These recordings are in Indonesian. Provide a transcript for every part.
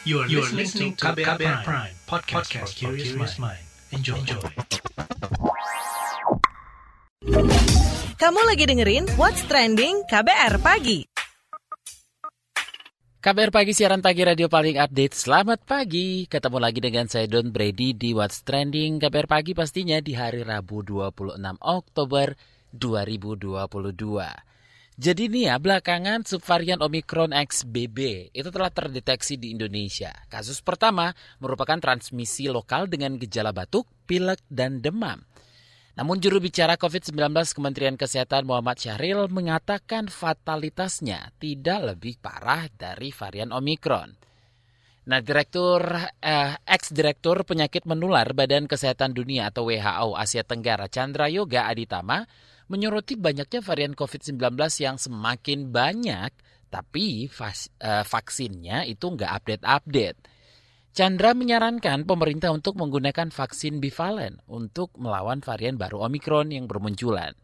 You are, you are listening to KBR, KBR Prime, Prime podcast, podcast for curious mind. Enjoy. Enjoy. Kamu lagi dengerin What's Trending KBR Pagi. KBR Pagi siaran pagi radio paling update. Selamat pagi. Ketemu lagi dengan saya Don Brady di What's Trending KBR Pagi pastinya di hari Rabu 26 Oktober 2022. Jadi nih ya, belakangan subvarian Omicron XBB itu telah terdeteksi di Indonesia. Kasus pertama merupakan transmisi lokal dengan gejala batuk, pilek, dan demam. Namun juru bicara COVID-19 Kementerian Kesehatan Muhammad Syahril mengatakan fatalitasnya tidak lebih parah dari varian Omicron. Nah, Direktur eh, ex-direktur penyakit menular Badan Kesehatan Dunia atau WHO Asia Tenggara Chandra Yoga Aditama menyoroti banyaknya varian COVID-19 yang semakin banyak, tapi uh, vaksinnya itu nggak update-update. Chandra menyarankan pemerintah untuk menggunakan vaksin bivalen untuk melawan varian baru Omikron yang bermunculan.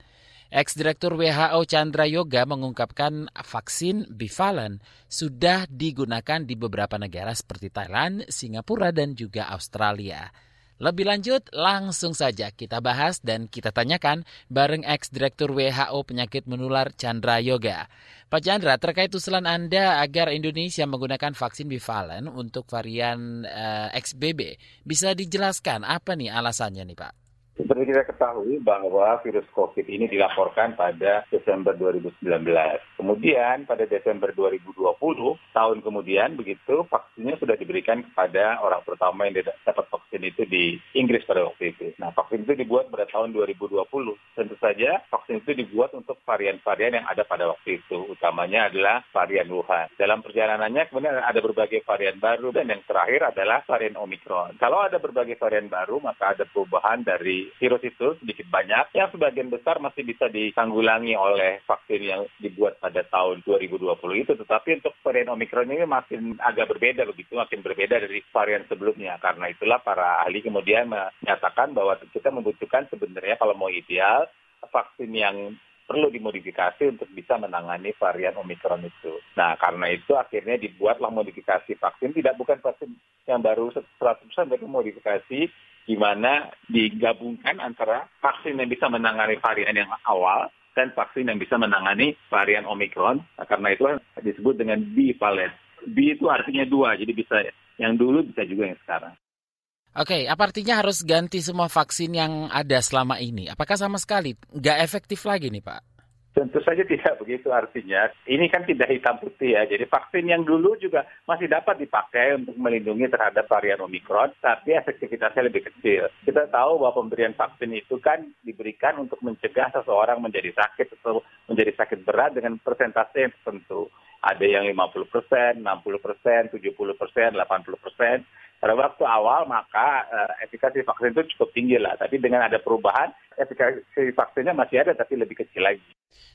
Ex-direktur WHO Chandra Yoga mengungkapkan vaksin bivalen sudah digunakan di beberapa negara seperti Thailand, Singapura, dan juga Australia. Lebih lanjut, langsung saja kita bahas dan kita tanyakan bareng ex-direktur WHO penyakit menular Chandra Yoga. Pak Chandra, terkait usulan Anda agar Indonesia menggunakan vaksin bivalen untuk varian eh, XBB, bisa dijelaskan apa nih alasannya nih Pak? Seperti kita ketahui bahwa virus COVID ini dilaporkan pada Desember 2019. Kemudian pada Desember 2020, tahun kemudian begitu vaksinnya sudah diberikan kepada orang pertama yang dapat vaksin itu di Inggris pada waktu itu. Nah, vaksin itu dibuat pada tahun 2020. Tentu saja vaksin itu dibuat untuk varian-varian yang ada pada waktu itu. Utamanya adalah varian Wuhan. Dalam perjalanannya kemudian ada berbagai varian baru dan yang terakhir adalah varian Omicron. Kalau ada berbagai varian baru, maka ada perubahan dari virus itu sedikit banyak yang sebagian besar masih bisa ditanggulangi oleh vaksin yang dibuat pada tahun 2020 itu. Tetapi untuk varian Omicron ini makin agak berbeda begitu, makin berbeda dari varian sebelumnya. Karena itulah para ahli kemudian menyatakan bahwa kita membutuhkan sebenarnya kalau mau ideal vaksin yang perlu dimodifikasi untuk bisa menangani varian Omicron itu. Nah, karena itu akhirnya dibuatlah modifikasi vaksin, tidak bukan vaksin yang baru 100% tapi modifikasi di mana digabungkan antara vaksin yang bisa menangani varian yang awal dan vaksin yang bisa menangani varian Omicron. Nah, karena itu disebut dengan bivalent. B itu artinya dua, jadi bisa yang dulu bisa juga yang sekarang. Oke, apa artinya harus ganti semua vaksin yang ada selama ini? Apakah sama sekali nggak efektif lagi nih Pak? Tentu saja tidak begitu artinya. Ini kan tidak hitam putih ya. Jadi vaksin yang dulu juga masih dapat dipakai untuk melindungi terhadap varian Omikron, tapi efektivitasnya lebih kecil. Kita tahu bahwa pemberian vaksin itu kan diberikan untuk mencegah seseorang menjadi sakit atau menjadi sakit berat dengan persentase yang tertentu. Ada yang 50 persen, 60 persen, 70 persen, 80 persen. Pada waktu awal maka uh, efikasi vaksin itu cukup tinggi lah. Tapi dengan ada perubahan, efikasi vaksinnya masih ada tapi lebih kecil lagi.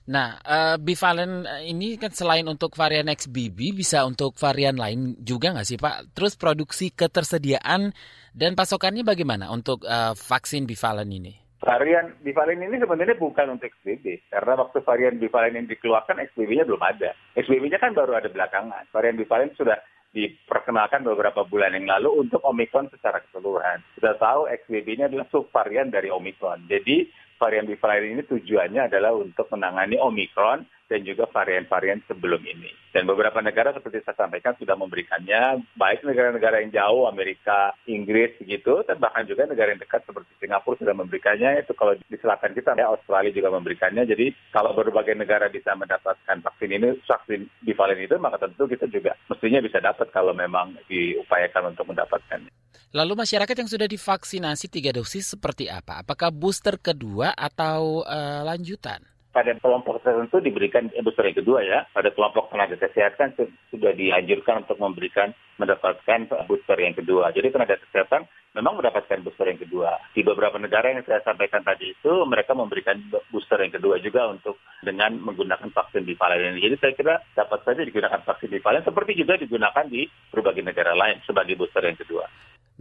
Nah, uh, bivalen ini kan selain untuk varian XBB bisa untuk varian lain juga nggak sih Pak? Terus produksi ketersediaan dan pasokannya bagaimana untuk uh, vaksin bivalen ini? Varian bivalen ini sebenarnya bukan untuk XBB, karena waktu varian bivalen yang dikeluarkan XBB-nya belum ada. XBB-nya kan baru ada belakangan. Varian bivalen sudah diperkenalkan beberapa bulan yang lalu untuk Omicron secara keseluruhan. Sudah tahu XBB ini adalah subvarian dari Omicron. Jadi varian bivalen ini tujuannya adalah untuk menangani Omicron dan juga varian-varian sebelum ini. Dan beberapa negara seperti saya sampaikan sudah memberikannya, baik negara-negara yang jauh, Amerika, Inggris begitu, dan bahkan juga negara yang dekat seperti Singapura sudah memberikannya. Itu kalau di selatan kita, ya Australia juga memberikannya. Jadi kalau berbagai negara bisa mendapatkan vaksin ini, vaksin bivalen itu, maka tentu kita juga mestinya bisa dapat kalau memang diupayakan untuk mendapatkannya. Lalu masyarakat yang sudah divaksinasi tiga dosis seperti apa? Apakah booster kedua atau uh, lanjutan? Pada kelompok tertentu diberikan booster yang kedua ya. Pada kelompok tenaga kesehatan sudah dianjurkan untuk memberikan mendapatkan booster yang kedua. Jadi tenaga kesehatan memang mendapatkan booster yang kedua. Di beberapa negara yang saya sampaikan tadi itu mereka memberikan booster yang kedua juga untuk dengan menggunakan vaksin bivalen. Jadi saya kira dapat saja digunakan vaksin bivalen seperti juga digunakan di berbagai negara lain sebagai booster yang kedua.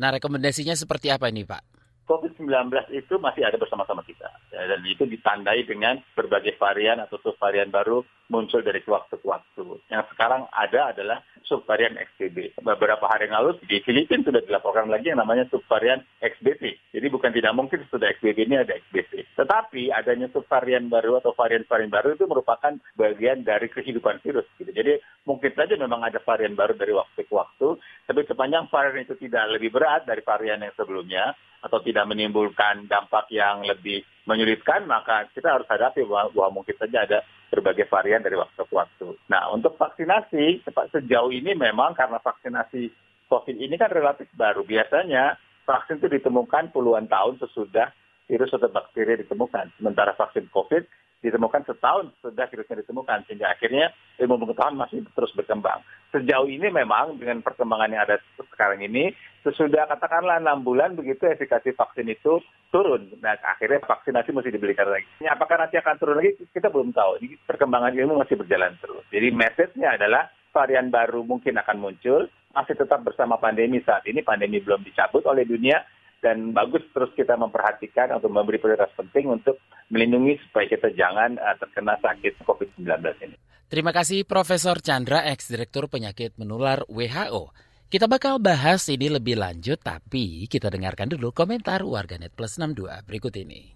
Nah rekomendasinya seperti apa ini Pak? COVID-19 itu masih ada bersama-sama kita. Ya, dan itu ditandai dengan berbagai varian atau subvarian baru muncul dari waktu ke waktu. Yang sekarang ada adalah subvarian XBB. Beberapa hari yang lalu di Filipina sudah dilaporkan lagi yang namanya subvarian XBB. Jadi bukan tidak mungkin sudah XBB ini ada XBB. Tetapi adanya subvarian baru atau varian-varian baru itu merupakan bagian dari kehidupan virus. Gitu. Jadi mungkin saja memang ada varian baru dari waktu ke waktu, tapi sepanjang varian itu tidak lebih berat dari varian yang sebelumnya, atau tidak menimbulkan dampak yang lebih menyulitkan, maka kita harus hadapi bahwa, mungkin saja ada berbagai varian dari waktu ke waktu. Nah, untuk vaksinasi, sejauh ini memang karena vaksinasi COVID ini kan relatif baru. Biasanya vaksin itu ditemukan puluhan tahun sesudah virus atau bakteri ditemukan. Sementara vaksin COVID ditemukan setahun sudah virusnya ditemukan sehingga akhirnya ilmu pengetahuan masih terus berkembang. Sejauh ini memang dengan perkembangan yang ada sekarang ini sesudah katakanlah enam bulan begitu efikasi vaksin itu turun. Nah akhirnya vaksinasi mesti dibelikan lagi. Apakah nanti akan turun lagi kita belum tahu. Ini perkembangan ilmu masih berjalan terus. Jadi message-nya adalah varian baru mungkin akan muncul masih tetap bersama pandemi saat ini pandemi belum dicabut oleh dunia dan bagus terus kita memperhatikan atau memberi prioritas penting untuk melindungi supaya kita jangan uh, terkena sakit COVID-19 ini. Terima kasih Profesor Chandra, ex-direktur penyakit menular WHO. Kita bakal bahas ini lebih lanjut, tapi kita dengarkan dulu komentar warganet plus 62 berikut ini.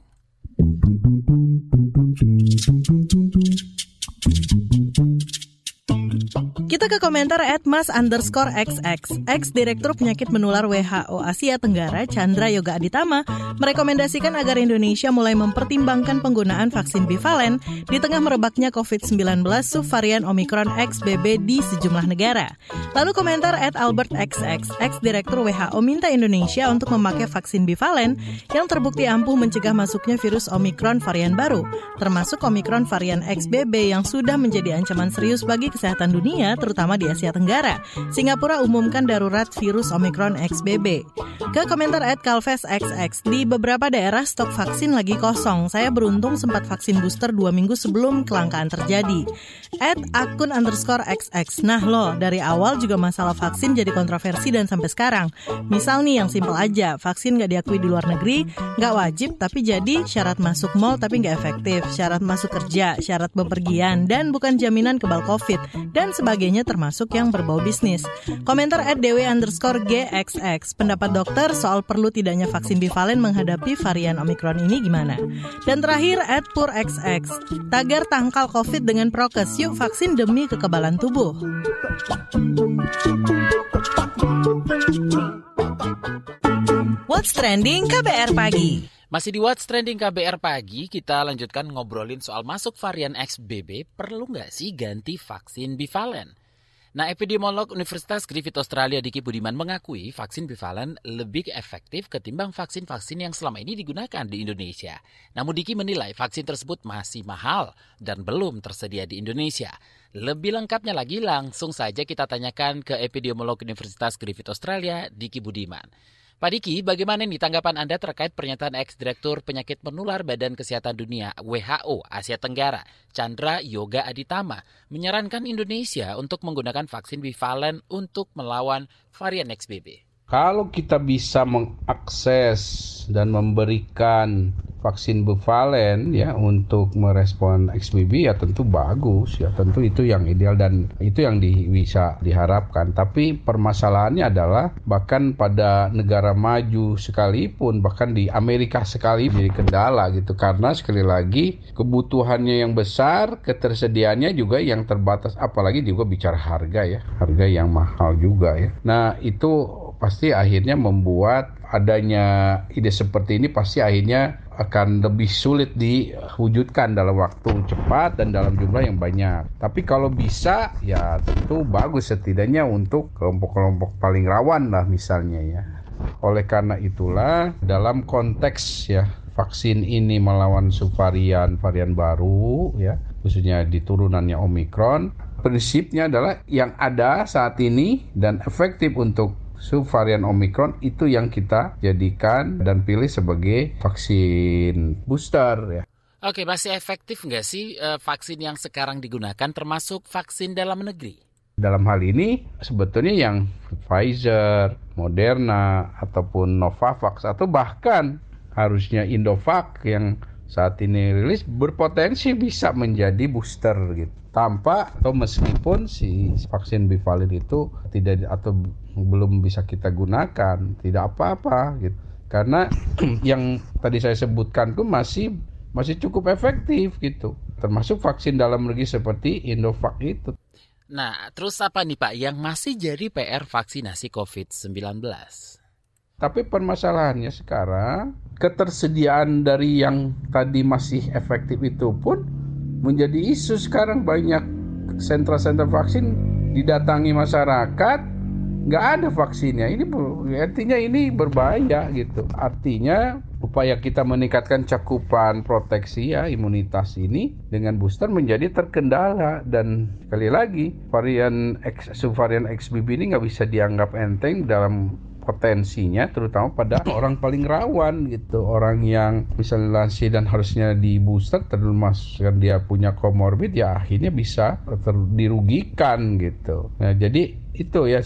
Kita ke komentar at mas underscore xx. Ex-direktur penyakit menular WHO Asia Tenggara, Chandra Yoga Aditama, merekomendasikan agar Indonesia mulai mempertimbangkan penggunaan vaksin bivalen di tengah merebaknya COVID-19 subvarian Omicron XBB di sejumlah negara. Lalu komentar at Albert XX, ex-direktur WHO minta Indonesia untuk memakai vaksin bivalen yang terbukti ampuh mencegah masuknya virus Omicron varian baru, termasuk Omicron varian XBB yang sudah menjadi ancaman serius bagi kesehatan dunia terutama di Asia Tenggara. Singapura umumkan darurat virus Omicron XBB. Ke komentar at Calves XX, di beberapa daerah stok vaksin lagi kosong. Saya beruntung sempat vaksin booster dua minggu sebelum kelangkaan terjadi. At akun underscore XX, nah loh, dari awal juga masalah vaksin jadi kontroversi dan sampai sekarang. Misal nih yang simpel aja, vaksin nggak diakui di luar negeri, nggak wajib tapi jadi syarat masuk mall tapi nggak efektif, syarat masuk kerja, syarat bepergian, dan bukan jaminan kebal COVID, dan sebagainya termasuk yang berbau bisnis. Komentar at DW underscore GXX, pendapat dokter soal perlu tidaknya vaksin bivalen menghadapi varian Omicron ini gimana? Dan terakhir at XX, tagar tangkal COVID dengan prokes, yuk vaksin demi kekebalan tubuh. What's Trending KBR Pagi masih di What's Trending KBR Pagi, kita lanjutkan ngobrolin soal masuk varian XBB, perlu nggak sih ganti vaksin bivalen? Nah, epidemiolog Universitas Griffith Australia Diki Budiman mengakui vaksin bivalen lebih efektif ketimbang vaksin-vaksin yang selama ini digunakan di Indonesia. Namun Diki menilai vaksin tersebut masih mahal dan belum tersedia di Indonesia. Lebih lengkapnya lagi langsung saja kita tanyakan ke epidemiolog Universitas Griffith Australia Diki Budiman. Pak Diki, bagaimana nih tanggapan Anda terkait pernyataan ex-direktur penyakit menular Badan Kesehatan Dunia WHO Asia Tenggara, Chandra Yoga Aditama, menyarankan Indonesia untuk menggunakan vaksin bivalen untuk melawan varian XBB? Kalau kita bisa mengakses dan memberikan vaksin bivalen ya untuk merespon XBB ya tentu bagus ya tentu itu yang ideal dan itu yang di, bisa diharapkan. Tapi permasalahannya adalah bahkan pada negara maju sekalipun bahkan di Amerika sekali jadi kendala gitu. Karena sekali lagi kebutuhannya yang besar ketersediaannya juga yang terbatas. Apalagi juga bicara harga ya. Harga yang mahal juga ya. Nah itu pasti akhirnya membuat adanya ide seperti ini pasti akhirnya akan lebih sulit diwujudkan dalam waktu cepat dan dalam jumlah yang banyak. Tapi kalau bisa ya tentu bagus setidaknya untuk kelompok-kelompok paling rawan lah misalnya ya. Oleh karena itulah dalam konteks ya vaksin ini melawan subvarian varian baru ya khususnya di turunannya Omikron prinsipnya adalah yang ada saat ini dan efektif untuk subvarian Omicron itu yang kita jadikan dan pilih sebagai vaksin booster ya. Oke, masih efektif nggak sih uh, vaksin yang sekarang digunakan termasuk vaksin dalam negeri? Dalam hal ini sebetulnya yang Pfizer, Moderna, ataupun Novavax, atau bahkan harusnya Indovac yang saat ini rilis berpotensi bisa menjadi booster gitu tanpa atau meskipun si vaksin bivalent itu tidak atau belum bisa kita gunakan tidak apa-apa gitu. Karena yang tadi saya sebutkan tuh masih masih cukup efektif gitu. Termasuk vaksin dalam negeri seperti Indovac itu. Nah, terus apa nih Pak yang masih jadi PR vaksinasi COVID-19? Tapi permasalahannya sekarang ketersediaan dari yang tadi masih efektif itu pun menjadi isu sekarang. Banyak sentra-sentra vaksin didatangi masyarakat nggak ada vaksinnya. Ini artinya ini berbahaya gitu. Artinya upaya kita meningkatkan cakupan proteksi ya imunitas ini dengan booster menjadi terkendala. Dan sekali lagi varian X, subvarian XBB ini nggak bisa dianggap enteng dalam potensinya terutama pada orang paling rawan gitu. Orang yang misalnya lansia dan harusnya di booster termasuk dia punya komorbid ya akhirnya bisa dirugikan gitu. Nah jadi itu ya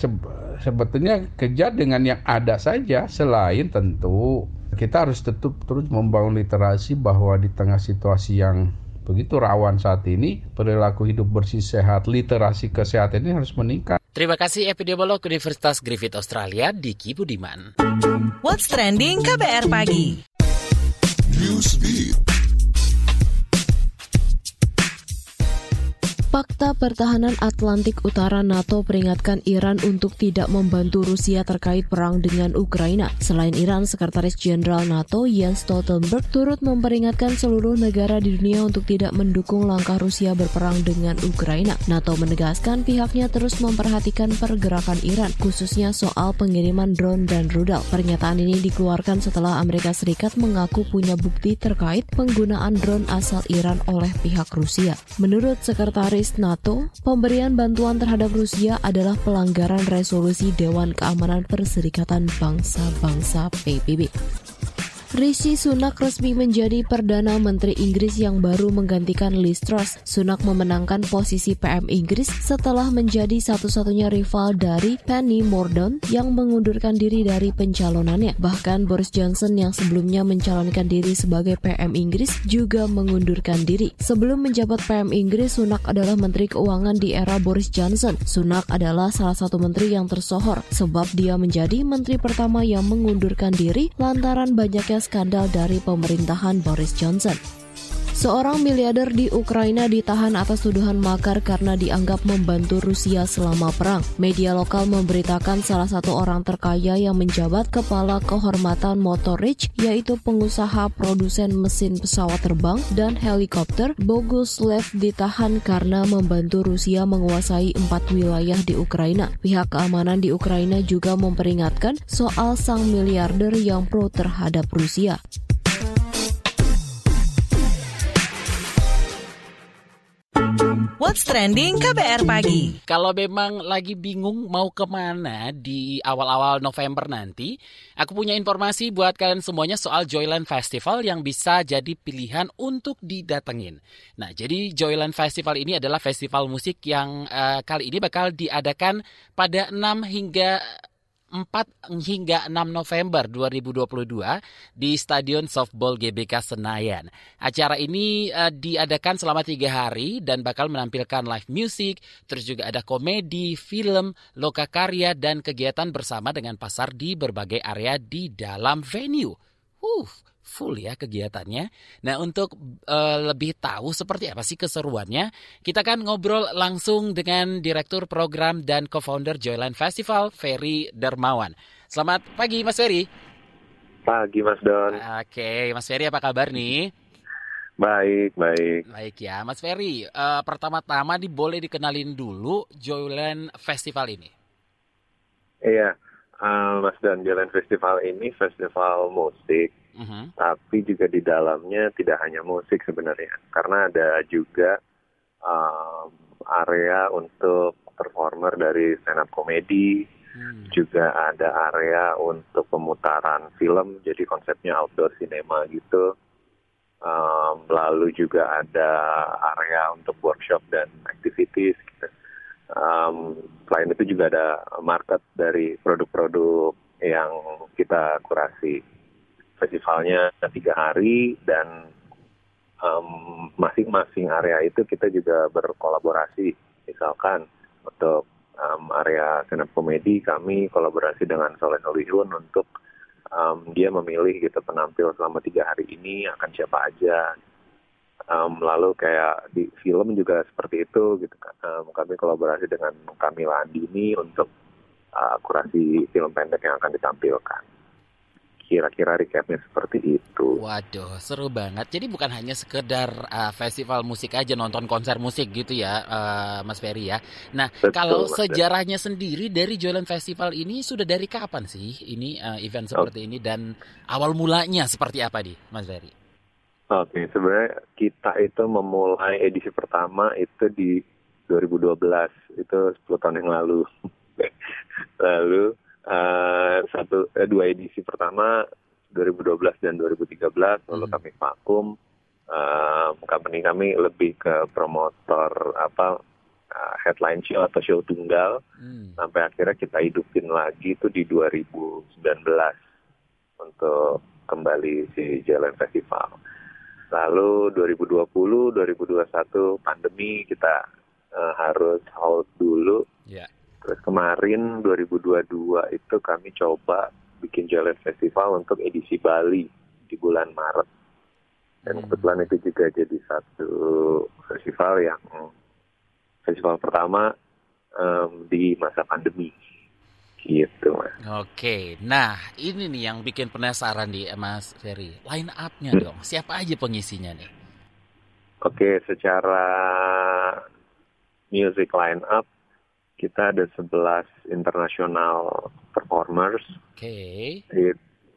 sebetulnya kejar dengan yang ada saja selain tentu kita harus tetap terus membangun literasi bahwa di tengah situasi yang begitu rawan saat ini perilaku hidup bersih sehat literasi kesehatan ini harus meningkat Terima kasih epidemiolog Universitas Griffith Australia Diki Budiman. What's trending KBR pagi? Newsbeat. Fakta Pertahanan Atlantik Utara NATO peringatkan Iran untuk tidak membantu Rusia terkait perang dengan Ukraina. Selain Iran, Sekretaris Jenderal NATO Jens Stoltenberg turut memperingatkan seluruh negara di dunia untuk tidak mendukung langkah Rusia berperang dengan Ukraina. NATO menegaskan pihaknya terus memperhatikan pergerakan Iran, khususnya soal pengiriman drone dan rudal. Pernyataan ini dikeluarkan setelah Amerika Serikat mengaku punya bukti terkait penggunaan drone asal Iran oleh pihak Rusia. Menurut Sekretaris NATO, pemberian bantuan terhadap Rusia adalah pelanggaran resolusi Dewan Keamanan Perserikatan Bangsa-Bangsa PBB. Rishi Sunak resmi menjadi Perdana Menteri Inggris yang baru menggantikan Liz Truss. Sunak memenangkan posisi PM Inggris setelah menjadi satu-satunya rival dari Penny Mordaunt yang mengundurkan diri dari pencalonannya. Bahkan Boris Johnson yang sebelumnya mencalonkan diri sebagai PM Inggris juga mengundurkan diri. Sebelum menjabat PM Inggris, Sunak adalah Menteri Keuangan di era Boris Johnson. Sunak adalah salah satu menteri yang tersohor sebab dia menjadi menteri pertama yang mengundurkan diri lantaran banyaknya skandal dari pemerintahan Boris Johnson. Seorang miliarder di Ukraina ditahan atas tuduhan makar karena dianggap membantu Rusia selama perang. Media lokal memberitakan salah satu orang terkaya yang menjabat kepala kehormatan Motorich, yaitu pengusaha produsen mesin pesawat terbang dan helikopter, Boguslev ditahan karena membantu Rusia menguasai empat wilayah di Ukraina. Pihak keamanan di Ukraina juga memperingatkan soal sang miliarder yang pro terhadap Rusia. What's Trending KBR Pagi. Kalau memang lagi bingung mau ke mana di awal-awal November nanti, aku punya informasi buat kalian semuanya soal Joyland Festival yang bisa jadi pilihan untuk didatengin. Nah, jadi Joyland Festival ini adalah festival musik yang uh, kali ini bakal diadakan pada 6 hingga 4 hingga 6 November 2022 di Stadion Softball GBK Senayan. Acara ini uh, diadakan selama tiga hari dan bakal menampilkan live music, terus juga ada komedi, film, loka karya, dan kegiatan bersama dengan pasar di berbagai area di dalam venue. Uh, full ya kegiatannya. Nah untuk uh, lebih tahu seperti apa sih keseruannya, kita kan ngobrol langsung dengan Direktur Program dan Co-founder Joyland Festival, Ferry Dermawan. Selamat pagi Mas Ferry. Pagi Mas Don. Oke, Mas Ferry apa kabar nih? Baik, baik. Baik ya, Mas Ferry. Uh, pertama-tama nih boleh dikenalin dulu Joyland Festival ini. Iya, uh, Mas Don, Joyland Festival ini festival musik uh-huh. tapi juga di dalamnya tidak hanya musik sebenarnya karena ada juga um, area untuk performer dari stand up komedi hmm. juga ada area untuk pemutaran film jadi konsepnya outdoor cinema gitu um, lalu juga ada area untuk workshop dan activities gitu. Um, selain itu juga ada market dari produk-produk yang kita kurasi. Festivalnya tiga hari dan masing-masing um, area itu kita juga berkolaborasi. Misalkan untuk um, area stand komedi kami kolaborasi dengan Soleh Solihun untuk um, dia memilih gitu penampil selama tiga hari ini akan siapa aja. Um, lalu kayak di film juga seperti itu gitu um, kami kolaborasi dengan Kamila Andini untuk uh, kurasi film pendek yang akan ditampilkan kira-kira recapnya seperti itu. Waduh, seru banget. Jadi bukan hanya sekedar uh, festival musik aja nonton konser musik gitu ya, uh, Mas Ferry ya. Nah, Betul, kalau sejarahnya sendiri dari Joyland Festival ini sudah dari kapan sih ini uh, event seperti oh. ini dan awal mulanya seperti apa nih, Mas Ferry? Oke, okay, sebenarnya kita itu memulai edisi pertama itu di 2012, itu 10 tahun yang lalu. lalu uh, satu uh, dua edisi pertama 2012 dan 2013 lalu hmm. kami vakum. Uh, company kami lebih ke promotor apa uh, headline show atau show tunggal hmm. sampai akhirnya kita hidupin lagi itu di 2019 untuk kembali si Jalan Festival. Lalu 2020, 2021 pandemi kita uh, harus hold dulu. Yeah. Terus kemarin 2022 itu kami coba bikin Jalan Festival untuk edisi Bali di bulan Maret. Dan hmm. kebetulan itu juga jadi satu festival yang festival pertama um, di masa pandemi gitu mas. Oke, nah ini nih yang bikin penasaran di Mas Ferry. Line up-nya hmm. dong, siapa aja pengisinya nih? Oke, secara music line up kita ada 11 internasional performers. Oke. Okay.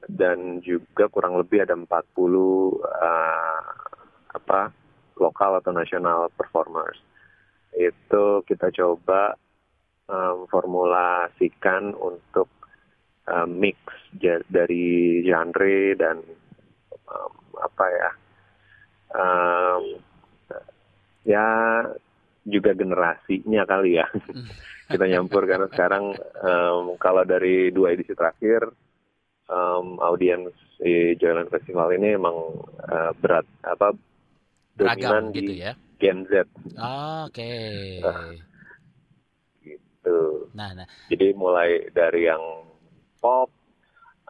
Dan juga kurang lebih ada 40 uh, apa lokal atau nasional performers. Itu kita coba um, formulasikan untuk um, mix dari genre dan um, apa ya um, ya juga generasinya kali ya kita nyampur karena sekarang um, kalau dari dua edisi terakhir um, audiens di Joyland Festival ini emang uh, berat apa dominan gitu di ya Gen Z. Oh, Oke. Okay. Uh, gitu. Nah, nah. Jadi mulai dari yang pop,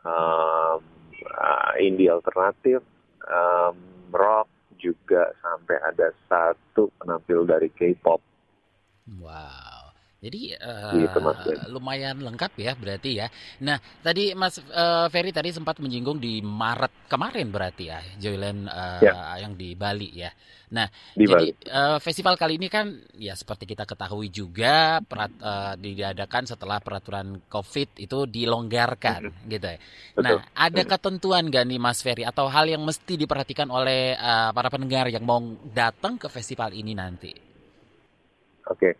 um, uh, indie alternatif, um, rock, juga sampai ada satu penampil dari K-pop. Wow. Jadi uh, gitu, lumayan lengkap ya berarti ya. Nah tadi Mas uh, Ferry tadi sempat menyinggung di Maret kemarin berarti ya Joyland uh, ya. yang di Bali ya. Nah di jadi Uh, festival kali ini kan ya seperti kita ketahui juga perat, uh, diadakan setelah peraturan COVID itu dilonggarkan mm -hmm. gitu ya. Betul. Nah ada ketentuan gak nih Mas Ferry atau hal yang mesti diperhatikan oleh uh, para pendengar yang mau datang ke festival ini nanti? Oke. Okay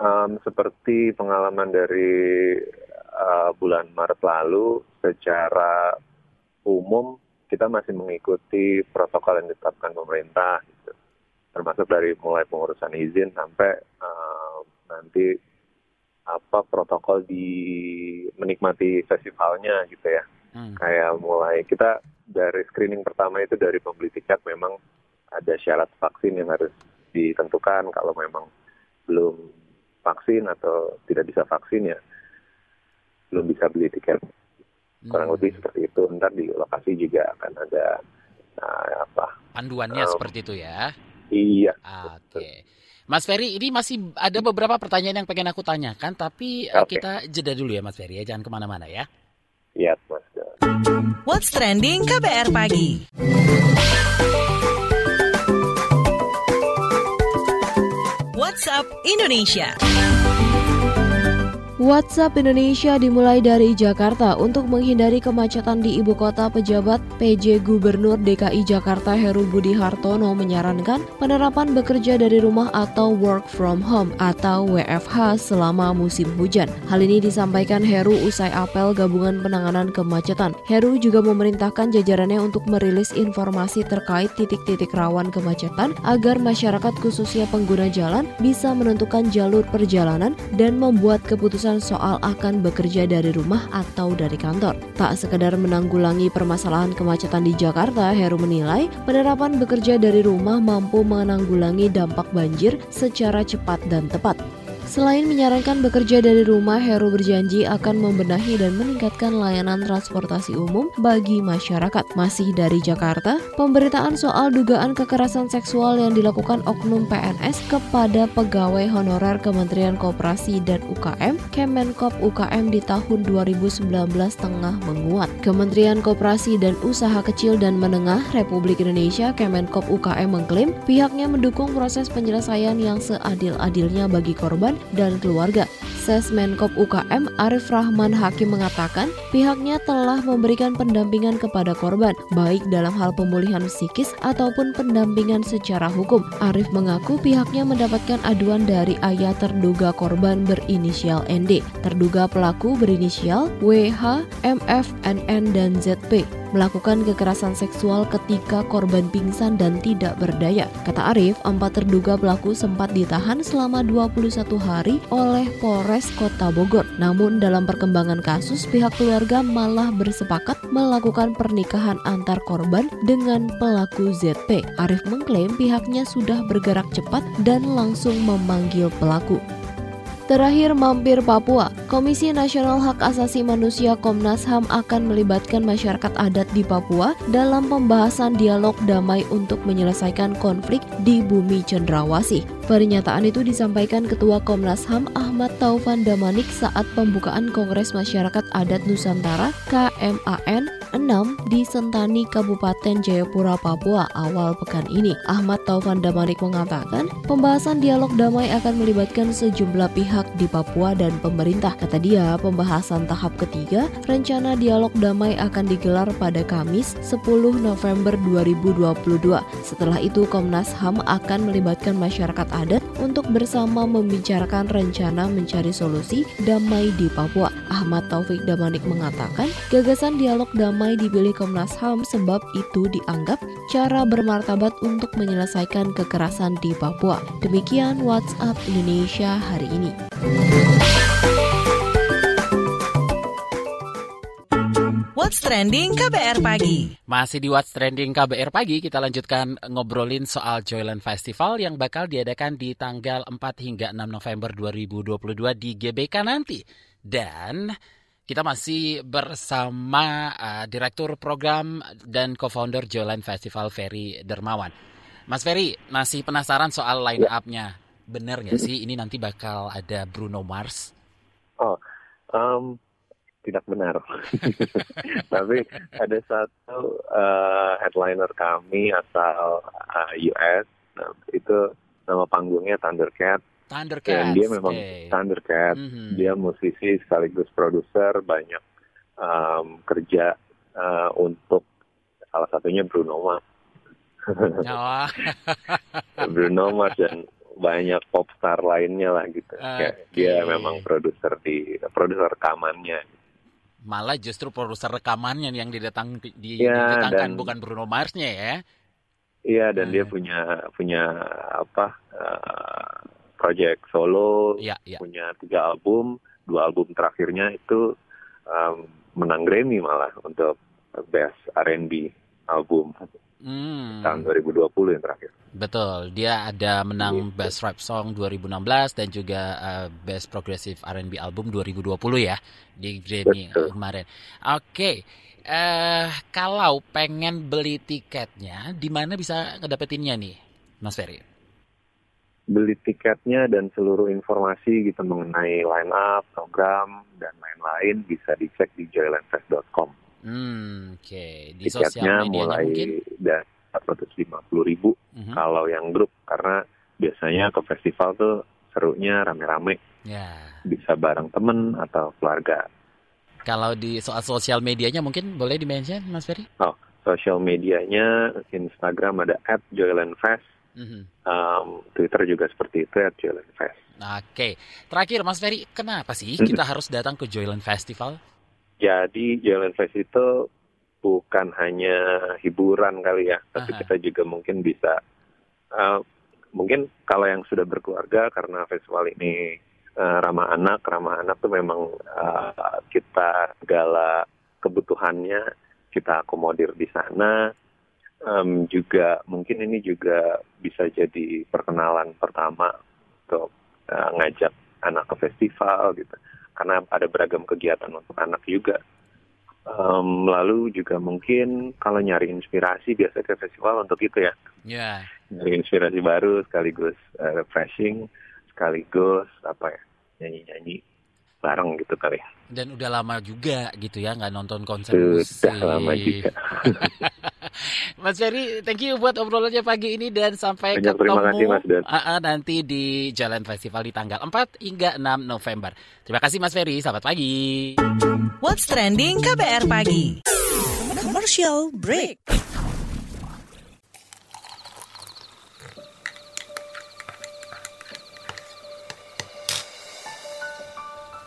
um, seperti pengalaman dari uh, bulan Maret lalu, secara umum kita masih mengikuti protokol yang ditetapkan pemerintah, gitu. termasuk dari mulai pengurusan izin sampai uh, nanti apa protokol di menikmati festivalnya gitu ya. Hmm. Kayak mulai kita dari screening pertama itu dari pembeli tiket memang ada syarat vaksin yang harus ditentukan kalau memang belum vaksin atau tidak bisa vaksin ya belum bisa beli tiket kurang hmm. lebih seperti itu ntar di lokasi juga akan ada nah, apa panduannya um, seperti itu ya iya oke okay. Mas Ferry, ini masih ada beberapa pertanyaan yang pengen aku tanyakan, tapi okay. kita jeda dulu ya Mas Ferry ya, jangan ke mana-mana ya. Iya, Mas. What's Trending KBR Pagi WhatsApp Indonesia. WhatsApp Indonesia dimulai dari Jakarta untuk menghindari kemacetan di ibu kota pejabat PJ Gubernur DKI Jakarta Heru Budi Hartono menyarankan penerapan bekerja dari rumah atau work from home atau WFH selama musim hujan. Hal ini disampaikan Heru usai apel gabungan penanganan kemacetan. Heru juga memerintahkan jajarannya untuk merilis informasi terkait titik-titik rawan kemacetan agar masyarakat khususnya pengguna jalan bisa menentukan jalur perjalanan dan membuat keputusan keputusan soal akan bekerja dari rumah atau dari kantor. Tak sekedar menanggulangi permasalahan kemacetan di Jakarta, Heru menilai penerapan bekerja dari rumah mampu menanggulangi dampak banjir secara cepat dan tepat. Selain menyarankan bekerja dari rumah, Heru berjanji akan membenahi dan meningkatkan layanan transportasi umum bagi masyarakat. Masih dari Jakarta, pemberitaan soal dugaan kekerasan seksual yang dilakukan oknum PNS kepada pegawai honorer Kementerian Koperasi dan UKM, Kemenkop UKM di tahun 2019 tengah menguat. Kementerian Koperasi dan Usaha Kecil dan Menengah Republik Indonesia, Kemenkop UKM mengklaim pihaknya mendukung proses penyelesaian yang seadil-adilnya bagi korban dan keluarga. Sesmenkop UKM Arif Rahman Hakim mengatakan pihaknya telah memberikan pendampingan kepada korban, baik dalam hal pemulihan psikis ataupun pendampingan secara hukum. Arif mengaku pihaknya mendapatkan aduan dari ayah terduga korban berinisial ND. Terduga pelaku berinisial WH, MF, NN, dan ZP melakukan kekerasan seksual ketika korban pingsan dan tidak berdaya. Kata Arif, empat terduga pelaku sempat ditahan selama 21 hari oleh Polres Kota Bogor. Namun dalam perkembangan kasus, pihak keluarga malah bersepakat melakukan pernikahan antar korban dengan pelaku ZP. Arif mengklaim pihaknya sudah bergerak cepat dan langsung memanggil pelaku. Terakhir mampir Papua, Komisi Nasional Hak Asasi Manusia Komnas HAM akan melibatkan masyarakat adat di Papua dalam pembahasan dialog damai untuk menyelesaikan konflik di bumi Cendrawasih. Pernyataan itu disampaikan Ketua Komnas HAM Ahmad Taufan Damanik saat pembukaan Kongres Masyarakat Adat Nusantara KMAN 6 di Sentani Kabupaten Jayapura, Papua awal pekan ini. Ahmad Taufan Damanik mengatakan, pembahasan dialog damai akan melibatkan sejumlah pihak di Papua dan pemerintah. Kata dia, pembahasan tahap ketiga, rencana dialog damai akan digelar pada Kamis 10 November 2022. Setelah itu, Komnas HAM akan melibatkan masyarakat adat untuk bersama membicarakan rencana mencari solusi damai di Papua. Ahmad Taufik Damanik mengatakan, gagasan dialog damai dipilih Komnas HAM sebab itu dianggap cara bermartabat untuk menyelesaikan kekerasan di Papua. Demikian WhatsApp Indonesia hari ini. What's Trending KBR Pagi. Masih di What's Trending KBR Pagi, kita lanjutkan ngobrolin soal Joyland Festival yang bakal diadakan di tanggal 4 hingga 6 November 2022 di GBK nanti. Dan kita masih bersama uh, Direktur Program dan Co-Founder Joyland Festival, Ferry Dermawan. Mas Ferry, masih penasaran soal line up-nya. Bener nggak sih ini nanti bakal ada Bruno Mars? Oh, um, tidak benar. Tapi ada satu uh, headliner kami asal uh, US, nah, itu nama panggungnya Thundercat. Thundercat. Dan dia memang okay. Thundercat. Mm-hmm. Dia musisi sekaligus produser, banyak um, kerja uh, untuk salah satunya Bruno Mars. oh. Bruno Mars dan banyak pop star lainnya lah gitu. Okay. Kayak dia memang produser di produser rekamannya malah justru produser rekamannya yang didatang di, ya, didatangkan dan, bukan Bruno Mars-nya ya. Iya dan hmm. dia punya punya apa uh, project solo, ya, ya. punya tiga album, dua album terakhirnya itu um, menang Grammy malah untuk best R&B album hmm. tahun 2020 yang terakhir. Betul, dia ada menang gitu. Best Rap Song 2016 dan juga uh, Best Progressive R&B Album 2020 ya di Grammy Betul. kemarin. Oke, okay. uh, kalau pengen beli tiketnya, di mana bisa ngedapetinnya nih, Mas Ferry? Beli tiketnya dan seluruh informasi gitu mengenai line up, program dan lain-lain bisa dicek di joylandfest.com. Hmm, oke. Okay. Di Tiketnya mulai dari 450 ribu uh-huh. kalau yang grup karena biasanya ke festival tuh serunya rame-rame Ya. Bisa bareng temen atau keluarga. Kalau di soal sosial medianya mungkin boleh dimention, Mas Ferry? Oh, sosial medianya Instagram ada @joylandfest. Mm -hmm. um, Twitter juga seperti itu @joylandfest. Oke, terakhir Mas Ferry, kenapa sih kita harus datang ke Joyland Festival? Jadi Joyland Fest itu bukan hanya hiburan kali ya, tapi Aha. kita juga mungkin bisa uh, mungkin kalau yang sudah berkeluarga karena festival ini uh, ramah anak, ramah anak tuh memang uh, kita segala kebutuhannya kita akomodir di sana. Um, juga mungkin ini juga bisa jadi perkenalan pertama untuk uh, ngajak anak ke festival gitu, karena ada beragam kegiatan untuk anak juga. Um, lalu juga mungkin kalau nyari inspirasi biasa ke festival untuk itu ya. Yeah. Nyari inspirasi baru sekaligus uh, refreshing, sekaligus apa ya nyanyi-nyanyi bareng gitu kali ya. Dan udah lama juga gitu ya nggak nonton konser Sudah musik. lama juga. Mas Ferry, thank you buat obrolannya pagi ini dan sampai Banyak ketemu terima kasih, Mas Dan. Uh, uh, nanti di Jalan Festival di tanggal 4 hingga 6 November. Terima kasih Mas Ferry, selamat pagi. What's trending KBR pagi? Commercial break.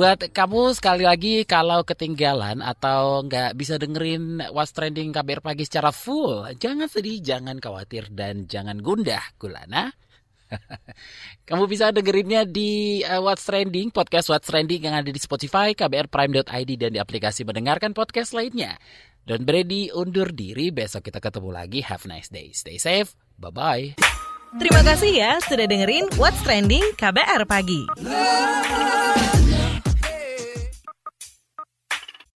Buat kamu sekali lagi kalau ketinggalan atau nggak bisa dengerin What's Trending KBR Pagi secara full, jangan sedih, jangan khawatir, dan jangan gundah, Gulana. Kamu bisa dengerinnya di uh, What's Trending, podcast What's Trending yang ada di Spotify, kbrprime.id, dan di aplikasi mendengarkan podcast lainnya. Don't ready, undur diri, besok kita ketemu lagi. Have a nice day. Stay safe. Bye-bye. Terima kasih ya sudah dengerin What's Trending KBR Pagi.